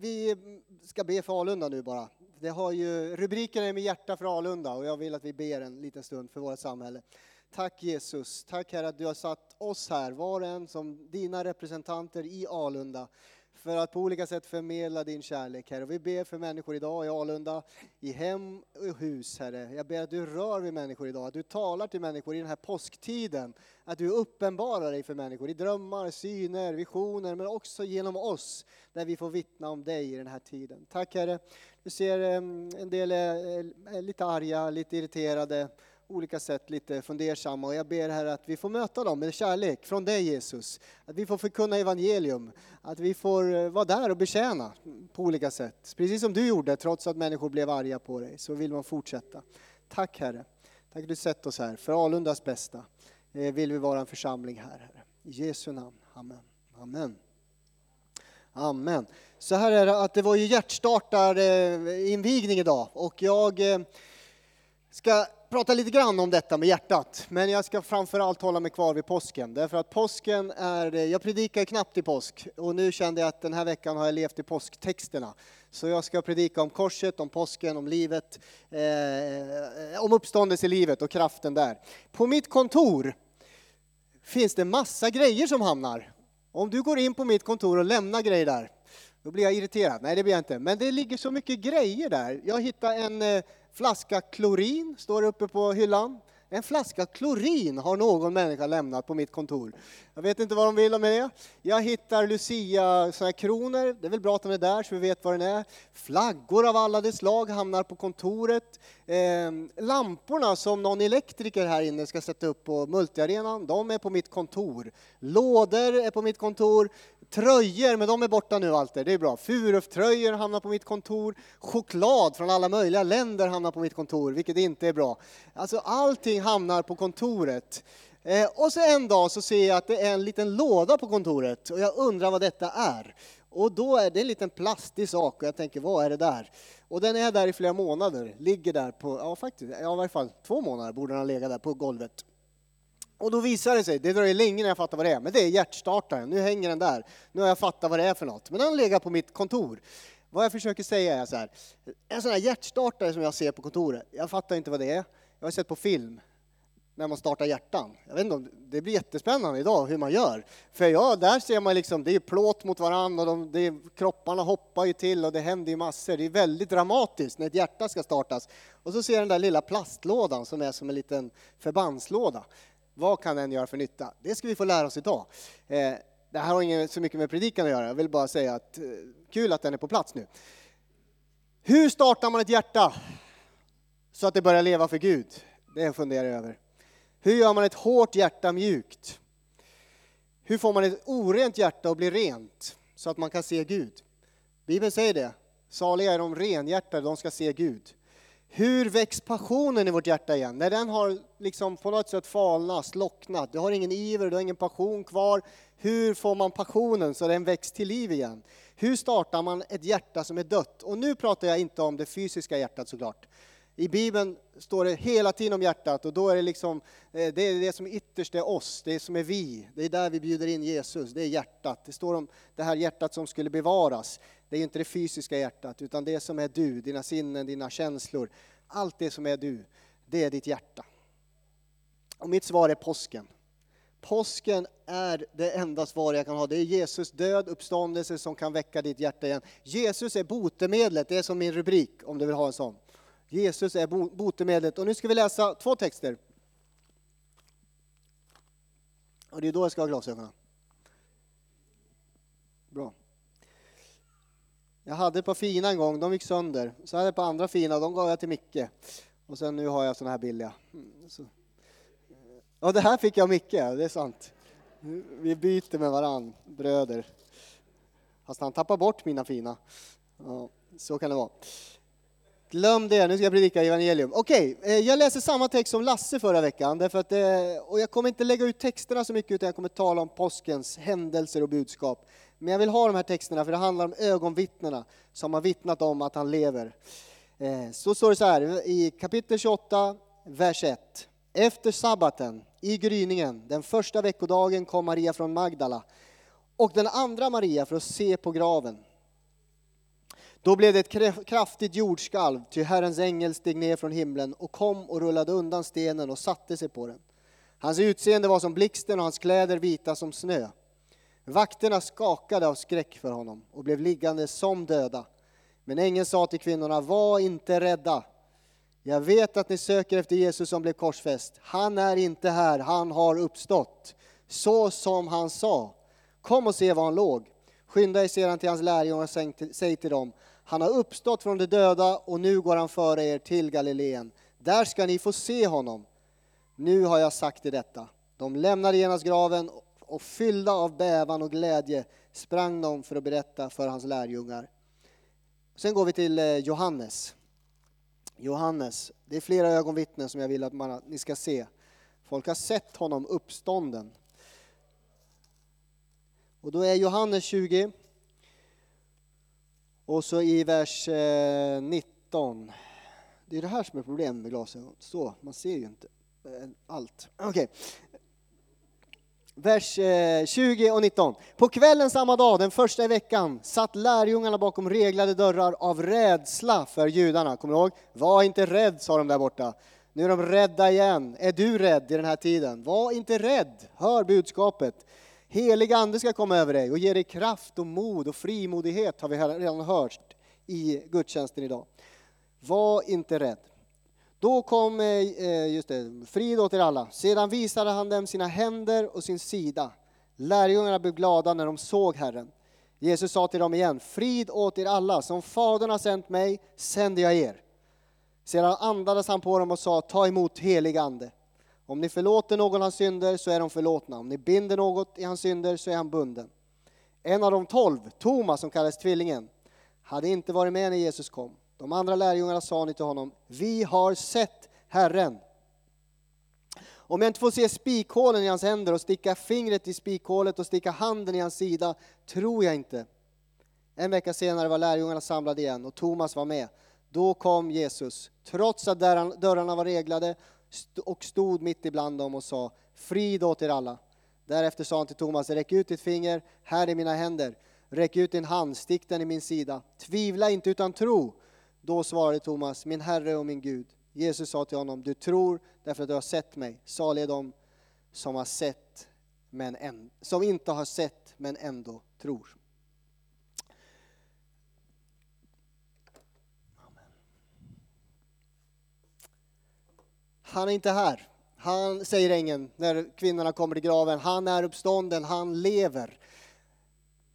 vi ska be för Alunda nu bara. Det har ju, rubriken är med hjärta för Alunda och jag vill att vi ber en liten stund för vårt samhälle. Tack Jesus, tack Herre att du har satt oss här, var och en som dina representanter i Alunda för att på olika sätt förmedla din kärlek, Herre. Vi ber för människor idag i Alunda, i hem och hus, Herre. Jag ber att du rör vid människor idag, att du talar till människor i den här påsktiden. Att du uppenbarar dig för människor i drömmar, syner, visioner, men också genom oss, där vi får vittna om dig i den här tiden. Tack Herre. Du ser en del är lite arga, lite irriterade, olika sätt lite fundersamma och jag ber här att vi får möta dem med kärlek från dig Jesus. Att vi får förkunna evangelium, att vi får eh, vara där och betjäna på olika sätt. Precis som du gjorde, trots att människor blev arga på dig, så vill man fortsätta. Tack Herre, tack att du sett oss här, för Alundas bästa eh, vill vi vara en församling här Herre. I Jesu namn, Amen. Amen. Amen. Så här är det att det var ju hjärtstartarinvigning eh, idag och jag ska prata lite grann om detta med hjärtat, men jag ska framförallt hålla mig kvar vid påsken. Därför att påsken är, jag predikar knappt i påsk och nu kände jag att den här veckan har jag levt i påsktexterna. Så jag ska predika om korset, om påsken, om livet, eh, om uppståndelse i livet och kraften där. På mitt kontor finns det massa grejer som hamnar. Om du går in på mitt kontor och lämnar grejer där, då blir jag irriterad. Nej, det blir jag inte. Men det ligger så mycket grejer där. Jag hittade en eh, flaska klorin, står uppe på hyllan. En flaska klorin har någon människa lämnat på mitt kontor. Jag vet inte vad de vill med det. Jag hittar Lucia-kronor, det är väl bra att de är där så vi vet vad den är. Flaggor av alla de slag hamnar på kontoret. Eh, lamporna som någon elektriker här inne ska sätta upp på multiarenan, de är på mitt kontor. Lådor är på mitt kontor. Tröjor, men de är borta nu Walter, det är bra. Furuf-tröjor hamnar på mitt kontor. Choklad från alla möjliga länder hamnar på mitt kontor, vilket inte är bra. Alltså allting hamnar på kontoret. Eh, och så en dag så ser jag att det är en liten låda på kontoret och jag undrar vad detta är. Och då är det en liten plastig sak och jag tänker, vad är det där? Och den är där i flera månader, ligger där på, ja faktiskt, ja, i varje fall två månader borde den ha legat där på golvet. Och då visar det sig, det dröjer länge när jag fattar vad det är, men det är hjärtstartaren. Nu hänger den där. Nu har jag fattat vad det är för något. Men den legat på mitt kontor. Vad jag försöker säga är så här, en sån här hjärtstartare som jag ser på kontoret, jag fattar inte vad det är. Jag har sett på film när man startar hjärtan. Jag vet inte om, det blir jättespännande idag hur man gör. För ja, där ser man liksom, det är plåt mot varandra och de, det är, kropparna hoppar ju till och det händer ju massor. Det är väldigt dramatiskt när ett hjärta ska startas. Och så ser jag den där lilla plastlådan som är som en liten förbandslåda. Vad kan den göra för nytta? Det ska vi få lära oss idag. Eh, det här har inget så mycket med predikan att göra, jag vill bara säga att eh, kul att den är på plats nu. Hur startar man ett hjärta så att det börjar leva för Gud? Det funderar jag över. Hur gör man ett hårt hjärta mjukt? Hur får man ett orent hjärta att bli rent så att man kan se Gud? Bibeln säger det. Saliga är de renhjärtade, de ska se Gud. Hur väcks passionen i vårt hjärta igen? När den har liksom på något sätt falnat, slocknat, du har ingen iver, du har ingen passion kvar. Hur får man passionen så den väcks till liv igen? Hur startar man ett hjärta som är dött? Och nu pratar jag inte om det fysiska hjärtat såklart. I Bibeln står det hela tiden om hjärtat och då är det liksom, eh, det är det som ytterst är oss, det som är vi. Det är där vi bjuder in Jesus, det är hjärtat. Det står om det här hjärtat som skulle bevaras. Det är inte det fysiska hjärtat, utan det som är du, dina sinnen, dina känslor. Allt det som är du, det är ditt hjärta. Och mitt svar är påsken. Påsken är det enda svar jag kan ha. Det är Jesus död, uppståndelse som kan väcka ditt hjärta igen. Jesus är botemedlet, det är som min rubrik om du vill ha en sån. Jesus är botemedlet. Och nu ska vi läsa två texter. Och det är då jag ska ha glasögonen. Bra. Jag hade ett par fina en gång, de gick sönder. Så hade jag ett par andra fina, de gav jag till Micke. Och sen nu har jag såna här billiga. Mm, så. Ja, det här fick jag av Micke, det är sant. Vi byter med varann, bröder. Fast han tappar bort mina fina. Ja, så kan det vara. Glöm det, nu ska jag predika evangelium. Okej, okay, jag läser samma text som Lasse förra veckan, därför att, eh, och jag kommer inte lägga ut texterna så mycket, utan jag kommer tala om påskens händelser och budskap. Men jag vill ha de här texterna, för det handlar om ögonvittnena som har vittnat om att han lever. Eh, så står det så här i kapitel 28, vers 1. Efter sabbaten, i gryningen, den första veckodagen kom Maria från Magdala och den andra Maria för att se på graven. Då blev det ett kraftigt jordskalv, ty Herrens ängel steg ner från himlen och kom och rullade undan stenen och satte sig på den. Hans utseende var som blixten och hans kläder vita som snö. Vakterna skakade av skräck för honom och blev liggande som döda. Men ängeln sa till kvinnorna, var inte rädda. Jag vet att ni söker efter Jesus som blev korsfäst. Han är inte här, han har uppstått. Så som han sa. Kom och se var han låg. Skynda er sedan till hans lärjungar och säg till dem, han har uppstått från de döda och nu går han före er till Galileen. Där ska ni få se honom. Nu har jag sagt er detta. De lämnade genast graven och fyllda av bävan och glädje sprang de för att berätta för hans lärjungar. Sen går vi till eh, Johannes. Johannes, det är flera ögonvittnen som jag vill att man, ni ska se. Folk har sett honom uppstånden. Och då är Johannes 20, och så i vers eh, 19. Det är det här som är problemet med glasögon. Så, man ser ju inte eh, allt. Okej. Okay. Vers eh, 20 och 19. På kvällen samma dag, den första i veckan, satt lärjungarna bakom reglade dörrar av rädsla för judarna. Kommer du ihåg? Var inte rädd, sa de där borta. Nu är de rädda igen. Är du rädd i den här tiden? Var inte rädd. Hör budskapet. Helig ande ska komma över dig och ge dig kraft och mod och frimodighet har vi redan hört i gudstjänsten idag. Var inte rädd. Då kom eh, just det, frid åt er alla. Sedan visade han dem sina händer och sin sida. Lärjungarna blev glada när de såg Herren. Jesus sa till dem igen, frid åt er alla, som Fadern har sänt mig sänder jag er. Sedan andades han på dem och sa, ta emot helig ande. Om ni förlåter någon hans synder så är de förlåtna. Om ni binder något i hans synder så är han bunden. En av de tolv, Thomas som kallades Tvillingen, hade inte varit med när Jesus kom. De andra lärjungarna sa ni till honom, vi har sett Herren. Om jag inte får se spikhålen i hans händer och sticka fingret i spikhålet och sticka handen i hans sida, tror jag inte. En vecka senare var lärjungarna samlade igen och Thomas var med. Då kom Jesus, trots att dörrarna var reglade och stod mitt ibland dem och sa Frid åt er alla. Därefter sa han till Thomas, räck ut ditt finger, här är mina händer. Räck ut din hand, stick den i min sida. Tvivla inte utan tro. Då svarade Thomas, min Herre och min Gud. Jesus sa till honom, du tror därför att du har sett mig. Salig är de som har sett, men en, som inte har sett men ändå tror. Han är inte här. Han, säger ängeln när kvinnorna kommer till graven, han är uppstånden, han lever.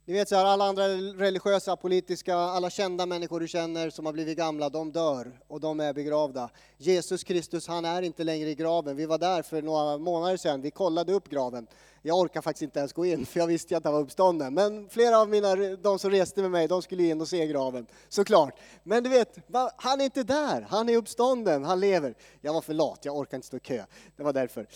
Ni vet så här, alla andra religiösa, politiska, alla kända människor du känner som har blivit gamla, de dör och de är begravda. Jesus Kristus, han är inte längre i graven. Vi var där för några månader sedan, vi kollade upp graven. Jag orkar faktiskt inte ens gå in, för jag visste ju att han var uppstånden. Men flera av mina, de som reste med mig, de skulle in och se graven, såklart. Men du vet, han är inte där, han är uppstånden, han lever. Jag var för lat, jag orkar inte stå i kö. Det var därför.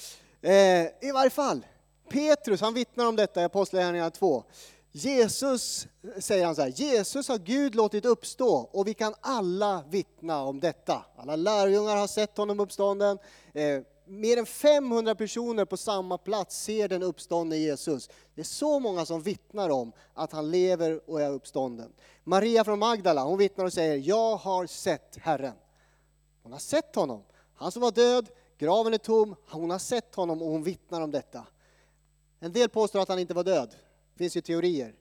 Eh, I varje fall, Petrus, han vittnar om detta i Apostlagärningarna 2. Jesus, säger han så här, Jesus har Gud låtit uppstå och vi kan alla vittna om detta. Alla lärjungar har sett honom uppstånden. Eh, mer än 500 personer på samma plats ser den uppståndne Jesus. Det är så många som vittnar om att han lever och är uppstånden. Maria från Magdala, hon vittnar och säger, jag har sett Herren. Hon har sett honom. Han som var död, graven är tom, hon har sett honom och hon vittnar om detta. En del påstår att han inte var död. Det finns ju teorier.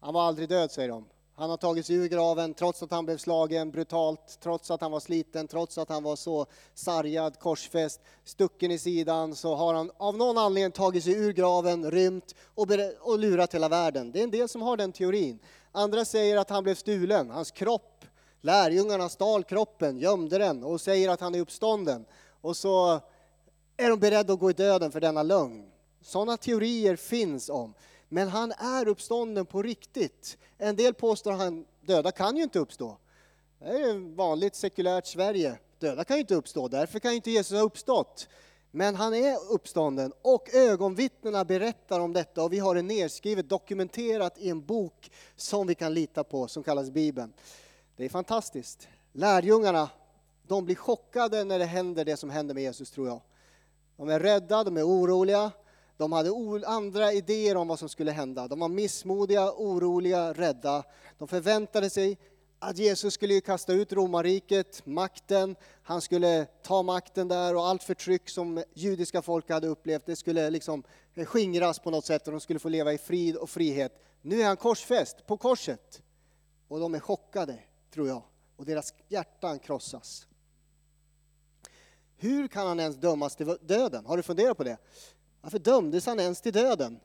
Han var aldrig död, säger de. Han har tagit sig ur graven trots att han blev slagen brutalt, trots att han var sliten, trots att han var så sargad, korsfäst, stucken i sidan, så har han av någon anledning tagit sig ur graven, rymt och, och lurat hela världen. Det är en del som har den teorin. Andra säger att han blev stulen, hans kropp, lärjungarna stal kroppen, gömde den och säger att han är uppstånden. Och så är de beredda att gå i döden för denna lögn. Sådana teorier finns om. Men han är uppstånden på riktigt. En del påstår att han döda kan ju inte uppstå. Det är vanligt sekulärt Sverige. Döda kan ju inte uppstå, därför kan ju inte Jesus ha uppstått. Men han är uppstånden och ögonvittnena berättar om detta och vi har det nedskrivet, dokumenterat i en bok som vi kan lita på, som kallas Bibeln. Det är fantastiskt. Lärjungarna, de blir chockade när det händer det som händer med Jesus tror jag. De är rädda, de är oroliga, de hade andra idéer om vad som skulle hända. De var missmodiga, oroliga, rädda. De förväntade sig att Jesus skulle kasta ut romarriket, makten, han skulle ta makten där och allt förtryck som judiska folk hade upplevt, det skulle liksom skingras på något sätt och de skulle få leva i frid och frihet. Nu är han korsfäst på korset och de är chockade, tror jag, och deras hjärtan krossas. Hur kan han ens dömas till döden? Har du funderat på det? Varför dömdes han ens till döden?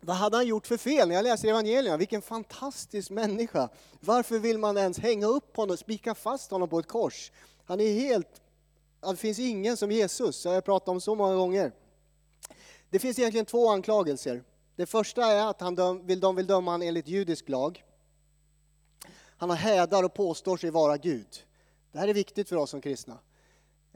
Vad hade han gjort för fel? När jag läser evangelierna, vilken fantastisk människa. Varför vill man ens hänga upp honom, spika fast honom på ett kors? Han är helt... Det finns ingen som Jesus, det har jag pratat om så många gånger. Det finns egentligen två anklagelser. Det första är att han döm, vill, de vill döma honom enligt judisk lag. Han har hädar och påstår sig vara Gud. Det här är viktigt för oss som kristna.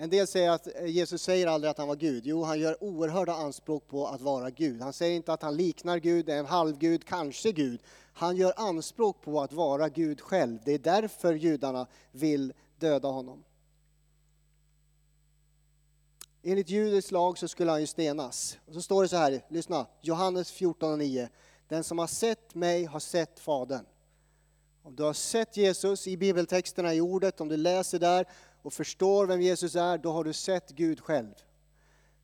En del säger att eh, Jesus säger aldrig att han var Gud. Jo, han gör oerhörda anspråk på att vara Gud. Han säger inte att han liknar Gud, är en halvgud, kanske Gud. Han gör anspråk på att vara Gud själv. Det är därför judarna vill döda honom. Enligt judisk lag så skulle han ju stenas. Och så står det så här, lyssna, Johannes 14.9. Den som har sett mig har sett Fadern. Om du har sett Jesus i bibeltexterna, i ordet, om du läser där och förstår vem Jesus är, då har du sett Gud själv.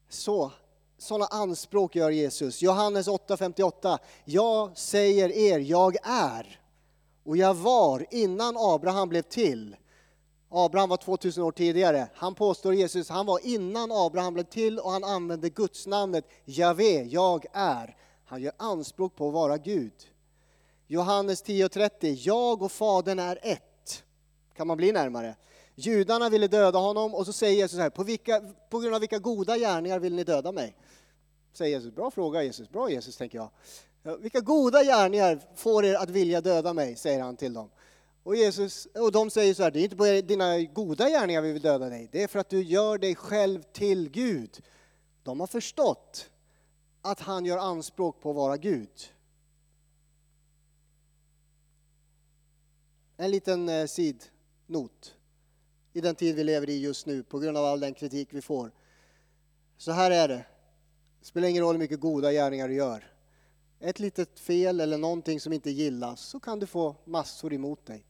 Så, sådana anspråk gör Jesus. Johannes 8.58. Jag säger er, jag är. Och jag var innan Abraham blev till. Abraham var 2000 år tidigare. Han påstår Jesus, han var innan Abraham blev till och han använde Guds namnet Javé, jag är. Han gör anspråk på att vara Gud. Johannes 10.30, jag och Fadern är ett. Kan man bli närmare? Judarna ville döda honom och så säger Jesus så här, på, vilka, på grund av vilka goda gärningar vill ni döda mig? Säger Jesus, bra fråga Jesus, bra Jesus tänker jag. Vilka goda gärningar får er att vilja döda mig, säger han till dem. Och, Jesus, och de säger så här, det är inte på dina goda gärningar vi vill döda dig, det är för att du gör dig själv till Gud. De har förstått att han gör anspråk på att vara Gud. En liten eh, sidnot i den tid vi lever i just nu på grund av all den kritik vi får. Så här är det. Det spelar ingen roll hur mycket goda gärningar du gör. Ett litet fel eller någonting som inte gillas så kan du få massor emot dig.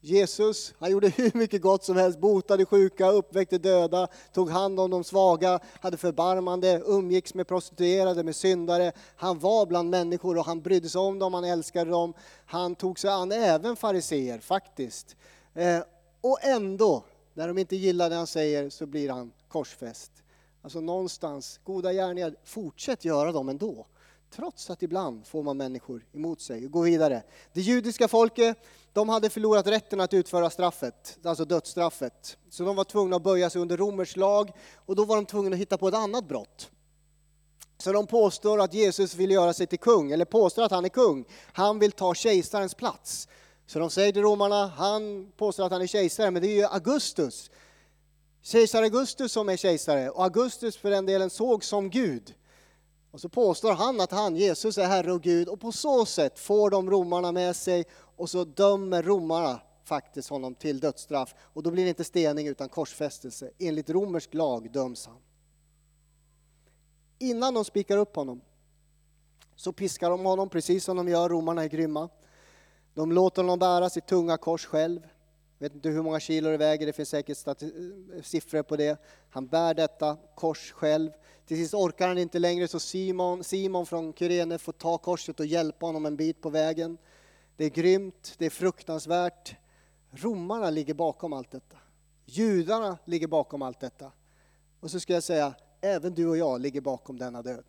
Jesus, han gjorde hur mycket gott som helst, botade sjuka, uppväckte döda, tog hand om de svaga, hade förbarmande, umgicks med prostituerade, med syndare. Han var bland människor och han brydde sig om dem, han älskade dem. Han tog sig an även fariseer faktiskt. Eh, och ändå när de inte gillar det han säger så blir han korsfäst. Alltså någonstans, goda gärningar, fortsätt göra dem ändå. Trots att ibland får man människor emot sig. Gå vidare. Det judiska folket, de hade förlorat rätten att utföra straffet, alltså dödsstraffet. Så de var tvungna att böja sig under romersk lag och då var de tvungna att hitta på ett annat brott. Så de påstår att Jesus vill göra sig till kung, eller påstår att han är kung. Han vill ta kejsarens plats. Så de säger till romarna, han påstår att han är kejsare, men det är ju Augustus. Kejsar Augustus som är kejsare, och Augustus för den delen såg som Gud. Och så påstår han att han, Jesus, är Herre och Gud, och på så sätt får de romarna med sig, och så dömer romarna faktiskt honom till dödsstraff. Och då blir det inte stening utan korsfästelse. Enligt romersk lag döms han. Innan de spikar upp honom så piskar de honom precis som de gör, romarna är grymma. De låter honom bära sitt tunga kors själv. Jag vet inte hur många kilo det väger, det finns säkert eh, siffror på det. Han bär detta kors själv. Till sist orkar han inte längre så Simon, Simon från Kyrene får ta korset och hjälpa honom en bit på vägen. Det är grymt, det är fruktansvärt. Romarna ligger bakom allt detta. Judarna ligger bakom allt detta. Och så ska jag säga, även du och jag ligger bakom denna död.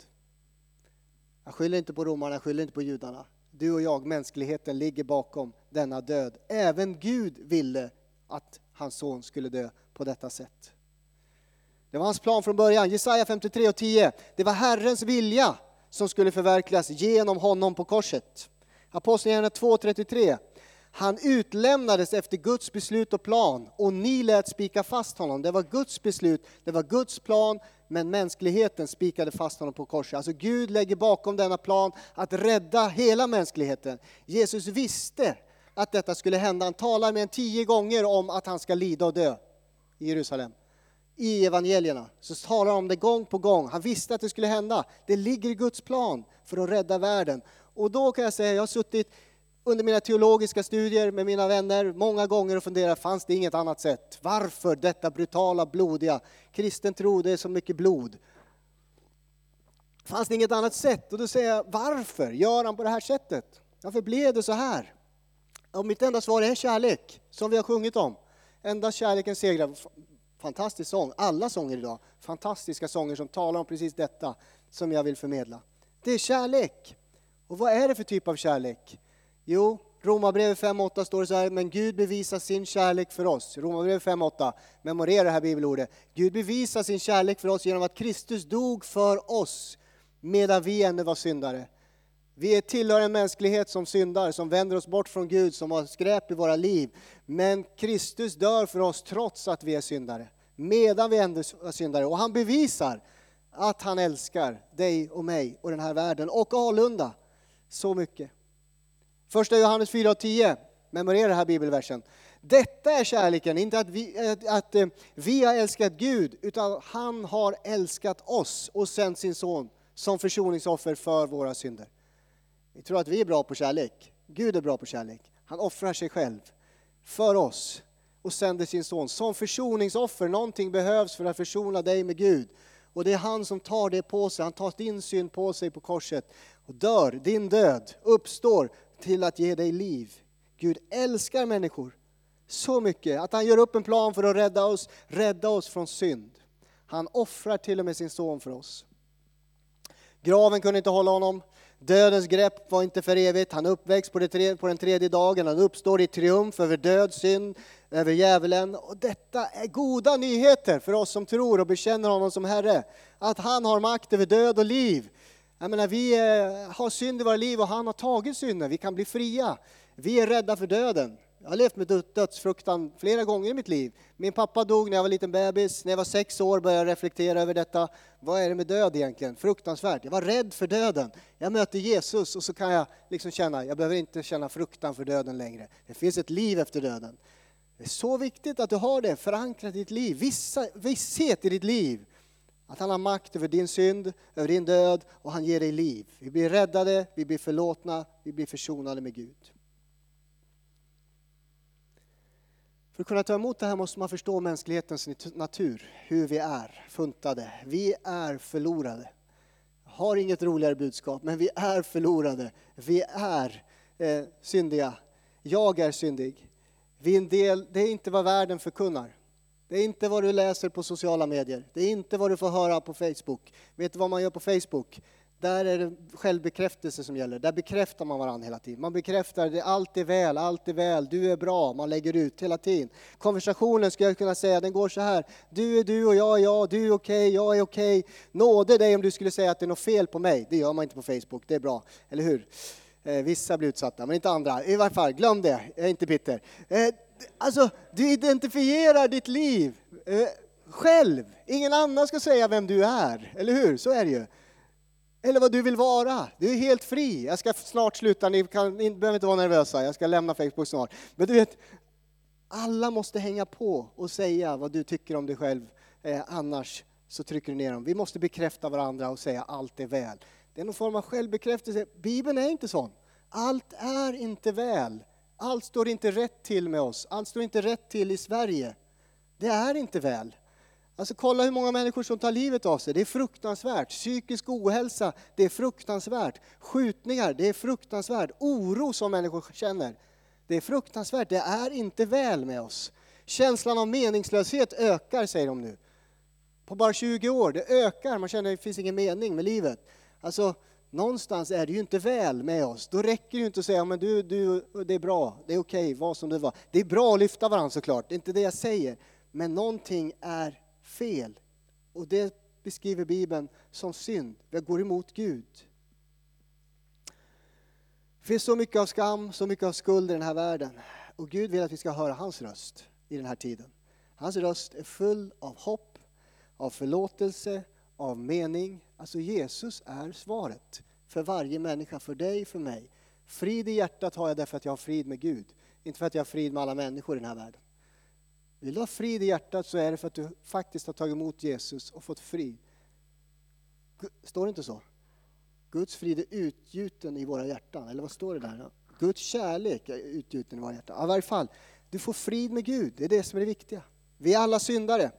Jag skyller inte på romarna, jag skyller inte på judarna du och jag, mänskligheten, ligger bakom denna död. Även Gud ville att hans son skulle dö på detta sätt. Det var hans plan från början. Jesaja 53 och 10. Det var Herrens vilja som skulle förverkligas genom honom på korset. Apostlagärningarna 2.33. Han utlämnades efter Guds beslut och plan och ni lät spika fast honom. Det var Guds beslut, det var Guds plan, men mänskligheten spikade fast honom på korset. Alltså Gud lägger bakom denna plan att rädda hela mänskligheten. Jesus visste att detta skulle hända. Han talar med en tio gånger om att han ska lida och dö i Jerusalem. I evangelierna så talar han om det gång på gång. Han visste att det skulle hända. Det ligger i Guds plan för att rädda världen. Och då kan jag säga, jag har suttit under mina teologiska studier med mina vänner många gånger och funderat, fanns det inget annat sätt? Varför detta brutala, blodiga? Kristen tro, det är så mycket blod. Fanns det inget annat sätt? Och då säger jag, varför gör han på det här sättet? Varför blev det så här? Och mitt enda svar är kärlek, som vi har sjungit om. Endast kärleken segrar. Fantastisk sång, alla sånger idag. Fantastiska sånger som talar om precis detta som jag vill förmedla. Det är kärlek. Och vad är det för typ av kärlek? Jo, Romarbrevet 5.8 står det så här, men Gud bevisar sin kärlek för oss. Romarbrevet 5.8, memorera det här bibelordet. Gud bevisar sin kärlek för oss genom att Kristus dog för oss medan vi ännu var syndare. Vi tillhör en mänsklighet som syndar, som vänder oss bort från Gud, som har skräp i våra liv. Men Kristus dör för oss trots att vi är syndare, medan vi ändå är syndare. Och han bevisar att han älskar dig och mig och den här världen och Alunda så mycket. Första Johannes 4 och 10, memorera den här bibelversen. Detta är kärleken, inte att vi, att, att eh, vi har älskat Gud, utan han har älskat oss och sänt sin son som försoningsoffer för våra synder. Vi tror att vi är bra på kärlek. Gud är bra på kärlek. Han offrar sig själv för oss och sänder sin son som försoningsoffer. Någonting behövs för att försona dig med Gud. Och det är han som tar det på sig. Han tar din synd på sig på korset och dör din död, uppstår till att ge dig liv. Gud älskar människor så mycket att han gör upp en plan för att rädda oss, rädda oss från synd. Han offrar till och med sin son för oss. Graven kunde inte hålla honom. Dödens grepp var inte för evigt. Han uppväcks på, det, på den tredje dagen. Han uppstår i triumf över död, synd, över djävulen. Och detta är goda nyheter för oss som tror och bekänner honom som Herre. Att han har makt över död och liv. Jag menar, vi eh, har synd i våra liv och han har tagit synden. Vi kan bli fria. Vi är rädda för döden. Jag har levt med dödsfruktan flera gånger i mitt liv. Min pappa dog när jag var liten bebis. När jag var sex år började jag reflektera över detta. Vad är det med död egentligen? Fruktansvärt. Jag var rädd för döden. Jag möter Jesus och så kan jag liksom känna, jag behöver inte känna fruktan för döden längre. Det finns ett liv efter döden. Det är så viktigt att du har det förankrat i ditt liv. Vissa, visshet i ditt liv. Att han har makt över din synd, över din död och han ger dig liv. Vi blir räddade, vi blir förlåtna, vi blir försonade med Gud. För att kunna ta emot det här måste man förstå mänsklighetens natur, hur vi är funtade. Vi är förlorade. Jag har inget roligare budskap, men vi är förlorade. Vi är eh, syndiga. Jag är syndig. Vi är en del, det är inte vad världen förkunnar. Det är inte vad du läser på sociala medier. Det är inte vad du får höra på Facebook. Vet du vad man gör på Facebook? Där är det självbekräftelse som gäller. Där bekräftar man varandra hela tiden. Man bekräftar att allt är väl, allt är väl, du är bra. Man lägger ut hela tiden. Konversationen skulle jag kunna säga, den går så här. Du är du och jag är jag, du är okej, okay, jag är okej. Okay. Nåde dig om du skulle säga att det är något fel på mig. Det gör man inte på Facebook, det är bra. Eller hur? Eh, vissa blir utsatta, men inte andra. I varje fall, glöm det, jag är inte bitter. Eh, Alltså, du identifierar ditt liv eh, själv. Ingen annan ska säga vem du är, eller hur? Så är det ju eller vad du vill vara. Du är helt fri. Jag ska snart sluta, ni, kan, ni behöver inte vara nervösa, jag ska lämna Facebook snart. Men du vet, alla måste hänga på och säga vad du tycker om dig själv, eh, annars så trycker du ner dem. Vi måste bekräfta varandra och säga allt är väl. Det är någon form av självbekräftelse. Bibeln är inte sån. Allt är inte väl. Allt står inte rätt till med oss. Allt står inte rätt till i Sverige. Det är inte väl. Alltså kolla hur många människor som tar livet av sig. Det är fruktansvärt. Psykisk ohälsa, det är fruktansvärt. Skjutningar, det är fruktansvärt. Oro som människor känner, det är fruktansvärt. Det är inte väl med oss. Känslan av meningslöshet ökar, säger de nu. På bara 20 år, det ökar. Man känner att det finns ingen mening med livet. Alltså, någonstans är det ju inte väl med oss. Då räcker det ju inte att säga, men du, du, det är bra, det är okej, okay, var som det var. Det är bra att lyfta varandra såklart, det är inte det jag säger. Men någonting är fel. Och det beskriver Bibeln som synd. Vi går emot Gud. Det finns så mycket av skam, så mycket av skuld i den här världen. Och Gud vill att vi ska höra hans röst i den här tiden. Hans röst är full av hopp, av förlåtelse, av mening. Alltså Jesus är svaret för varje människa, för dig, för mig. Frid i hjärtat har jag därför att jag har frid med Gud, inte för att jag har frid med alla människor i den här världen. Vill du ha frid i hjärtat så är det för att du faktiskt har tagit emot Jesus och fått frid. Står det inte så? Guds frid är utgjuten i våra hjärtan, eller vad står det där? Guds kärlek är utgjuten i våra hjärtan. I varje fall, du får frid med Gud, det är det som är det viktiga. Vi är alla syndare.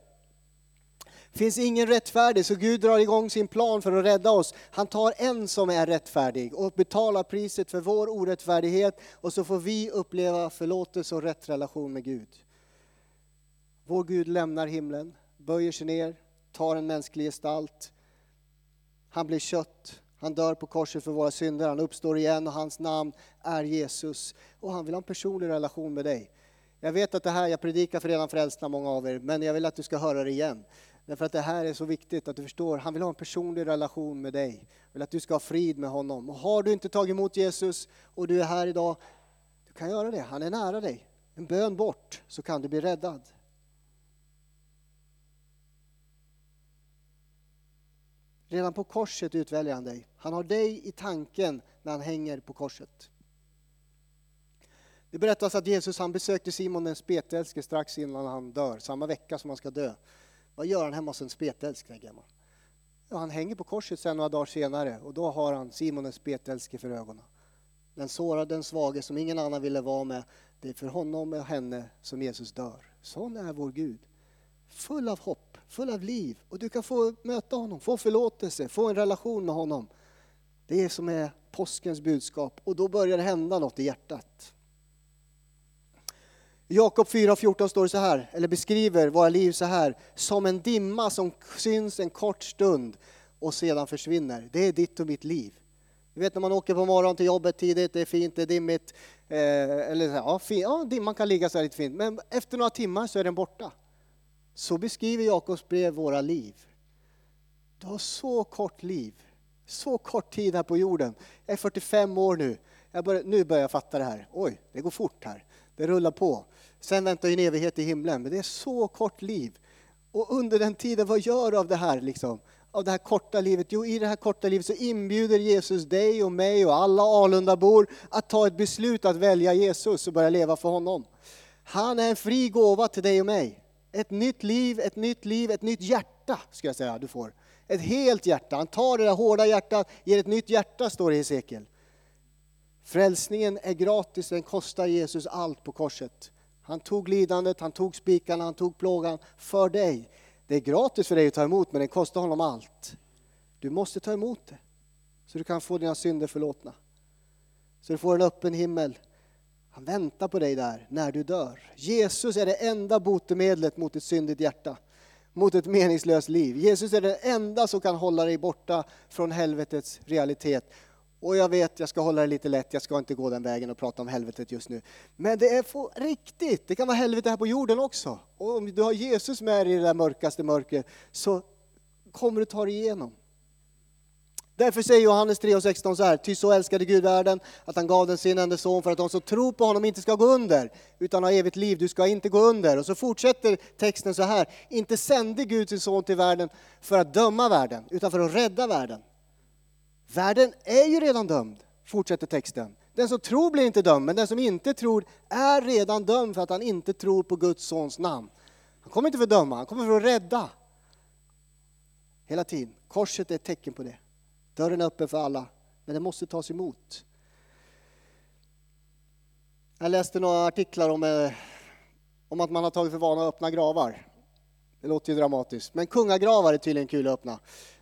Det finns ingen rättfärdig, så Gud drar igång sin plan för att rädda oss. Han tar en som är rättfärdig och betalar priset för vår orättfärdighet och så får vi uppleva förlåtelse och rätt relation med Gud. Vår Gud lämnar himlen, böjer sig ner, tar en mänsklig gestalt. Han blir kött, han dör på korset för våra synder, han uppstår igen och hans namn är Jesus. Och han vill ha en personlig relation med dig. Jag vet att det här, jag predikar för redan frälsta många av er, men jag vill att du ska höra det igen. Därför att det här är så viktigt att du förstår, han vill ha en personlig relation med dig. Han vill att du ska ha frid med honom. Och har du inte tagit emot Jesus och du är här idag, du kan göra det, han är nära dig. En bön bort så kan du bli räddad. Redan på korset utväljer han dig. Han har dig i tanken när han hänger på korset. Det berättas att Jesus han besökte Simon den spetälske strax innan han dör, samma vecka som han ska dö. Vad gör han hemma hos en spetälsk, tänker man. Ja, han hänger på korset sen några dagar senare och då har han Simon den spetälske för ögonen. Den sårade, den svage som ingen annan ville vara med. Det är för honom och henne som Jesus dör. Sån är vår Gud. Full av hopp, full av liv. Och du kan få möta honom, få förlåtelse, få en relation med honom. Det är som är påskens budskap och då börjar det hända något i hjärtat. Jakob 4.14 står det så här, eller beskriver våra liv så här, som en dimma som syns en kort stund och sedan försvinner. Det är ditt och mitt liv. Du vet när man åker på morgonen till jobbet tidigt, det är fint, det är dimmigt, eh, eller så här, ja, fin, ja, dimman kan ligga så här lite fint, men efter några timmar så är den borta. Så beskriver Jakobs brev våra liv. Du har så kort liv, så kort tid här på jorden. Jag är 45 år nu. Jag börjar, nu börjar jag fatta det här. Oj, det går fort här. Det rullar på. Sen väntar en evighet i himlen, men det är så kort liv. Och under den tiden, vad gör du av det här? Liksom? Av det här korta livet? Jo, i det här korta livet så inbjuder Jesus dig och mig och alla Alundabor att ta ett beslut att välja Jesus och börja leva för honom. Han är en fri gåva till dig och mig. Ett nytt liv, ett nytt liv, ett nytt hjärta ska jag säga du får. Ett helt hjärta. Han tar det där hårda hjärtat, ger ett nytt hjärta står det i Hesekiel. Frälsningen är gratis, den kostar Jesus allt på korset. Han tog lidandet, han tog spikarna, han tog plågan för dig. Det är gratis för dig att ta emot, men det kostar honom allt. Du måste ta emot det, så du kan få dina synder förlåtna. Så du får en öppen himmel. Han väntar på dig där när du dör. Jesus är det enda botemedlet mot ett syndigt hjärta, mot ett meningslöst liv. Jesus är det enda som kan hålla dig borta från helvetets realitet och jag vet, jag ska hålla det lite lätt, jag ska inte gå den vägen och prata om helvetet just nu. Men det är på riktigt, det kan vara helvete här på jorden också. Och om du har Jesus med dig i det där mörkaste mörkret så kommer du ta dig igenom. Därför säger Johannes 3.16 så här, ty så älskade Gud världen att han gav den sin enda son för att de som tror på honom inte ska gå under, utan ha evigt liv. Du ska inte gå under. Och så fortsätter texten så här, inte sände Gud sin son till världen för att döma världen, utan för att rädda världen. Världen är ju redan dömd, fortsätter texten. Den som tror blir inte dömd, men den som inte tror är redan dömd för att han inte tror på Guds sons namn. Han kommer inte för att döma, han kommer för att rädda. Hela tiden. Korset är ett tecken på det. Dörren är öppen för alla, men den måste tas emot. Jag läste några artiklar om, eh, om att man har tagit för vana att öppna gravar. Det låter ju dramatiskt, men kungagravar är tydligen kul att öppna.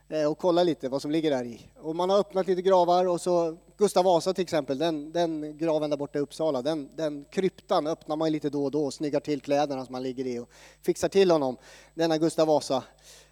Eh, och kolla lite vad som ligger där i. Och man har öppnat lite gravar och så Gustav Vasa till exempel, den, den graven där borta i Uppsala, den, den kryptan öppnar man lite då och då och snyggar till kläderna som han ligger i och fixar till honom, denna Gustav Vasa.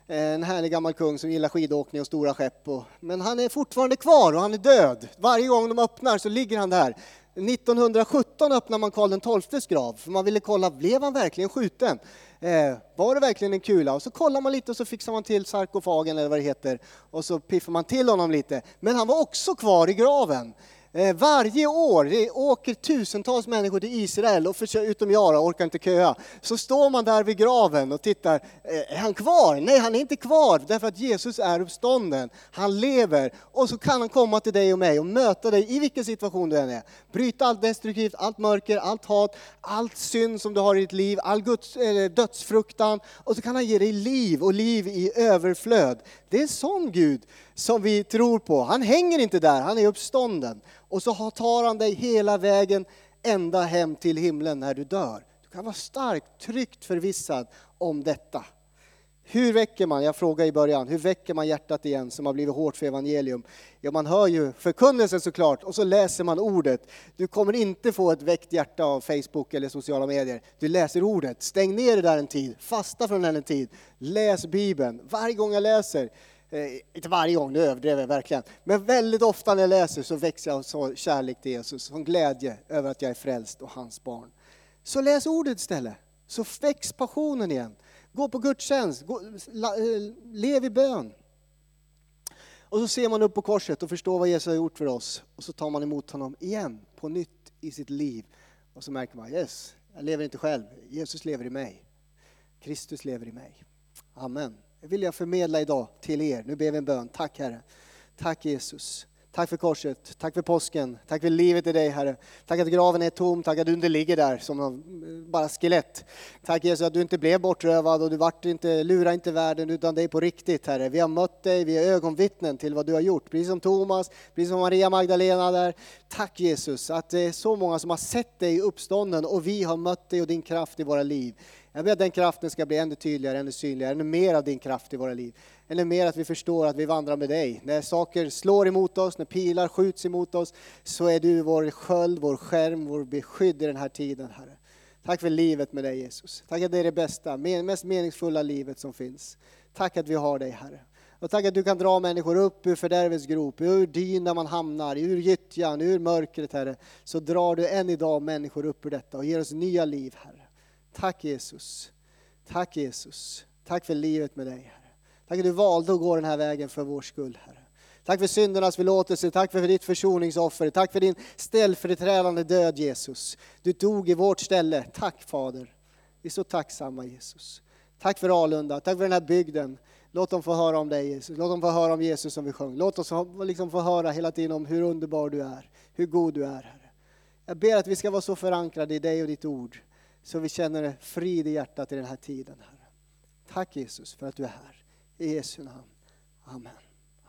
Eh, en härlig gammal kung som gillar skidåkning och stora skepp. Och, men han är fortfarande kvar och han är död. Varje gång de öppnar så ligger han där. 1917 öppnade man Karl XIIs grav, för man ville kolla, blev han verkligen skjuten? Eh, var det verkligen en kula? Och så kollar man lite och så fixar man till sarkofagen eller vad det heter och så piffar man till honom lite. Men han var också kvar i graven. Eh, varje år det åker tusentals människor till Israel, och försöker, utom jag då, orkar inte köa. Så står man där vid graven och tittar. Eh, är han kvar? Nej, han är inte kvar, därför att Jesus är uppstånden. Han lever. Och så kan han komma till dig och mig och möta dig i vilken situation du än är. Bryta allt destruktivt, allt mörker, allt hat, allt synd som du har i ditt liv, all Guds, äh, dödsfruktan. Och så kan han ge dig liv och liv i överflöd. Det är en sån Gud som vi tror på. Han hänger inte där, han är uppstånden. Och så tar han dig hela vägen ända hem till himlen när du dör. Du kan vara starkt, tryggt förvissad om detta. Hur väcker man, jag frågade i början, hur väcker man hjärtat igen som har blivit hårt för evangelium? Ja, man hör ju förkunnelsen såklart och så läser man ordet. Du kommer inte få ett väckt hjärta av Facebook eller sociala medier. Du läser ordet. Stäng ner det där en tid, fasta från den en tid. Läs Bibeln. Varje gång jag läser, Eh, inte varje gång, nu överdrev jag verkligen, men väldigt ofta när jag läser så växer jag av kärlek till Jesus, som glädje över att jag är frälst och hans barn. Så läs ordet istället, så väcks passionen igen. Gå på gudstjänst, gå, la, eh, lev i bön. Och så ser man upp på korset och förstår vad Jesus har gjort för oss. Och så tar man emot honom igen, på nytt i sitt liv. Och så märker man, yes, jag lever inte själv, Jesus lever i mig. Kristus lever i mig. Amen. Det vill jag förmedla idag till er. Nu ber vi en bön. Tack Herre. Tack Jesus. Tack för korset, tack för påsken, tack för livet i dig Herre. Tack att graven är tom, tack att du inte ligger där som eh, bara skelett. Tack Jesus att du inte blev bortrövad och du vart inte, lura inte världen utan dig på riktigt Herre. Vi har mött dig, vi är ögonvittnen till vad du har gjort. Precis som Thomas, precis som Maria Magdalena där. Tack Jesus att det är så många som har sett dig i uppstånden och vi har mött dig och din kraft i våra liv. Jag ber att den kraften ska bli ännu tydligare, ännu synligare, ännu mer av din kraft i våra liv. Eller mer att vi förstår att vi vandrar med dig. När saker slår emot oss, när pilar skjuts emot oss, så är du vår sköld, vår skärm, vår beskydd i den här tiden, Herre. Tack för livet med dig Jesus. Tack att det är det bästa, mest meningsfulla livet som finns. Tack att vi har dig Herre. Och tack att du kan dra människor upp ur fördärvets grop, ur dyn där man hamnar, ur gyttjan, ur mörkret Herre. Så drar du än idag människor upp ur detta och ger oss nya liv Herre. Tack Jesus. Tack Jesus. Tack för livet med dig Herre. Tack att du valde att gå den här vägen för vår skull Herre. Tack för syndernas förlåtelse, tack för ditt försoningsoffer, tack för din ställföreträdande död Jesus. Du dog i vårt ställe. Tack Fader. Vi är så tacksamma Jesus. Tack för Alunda, tack för den här bygden. Låt dem få höra om dig Jesus. Låt dem få höra om Jesus som vi sjöng. Låt oss liksom få höra hela tiden om hur underbar du är, hur god du är Herre. Jag ber att vi ska vara så förankrade i dig och ditt ord så vi känner frid i hjärtat i den här tiden. Herre. Tack Jesus för att du är här. I Jesu namn. Amen.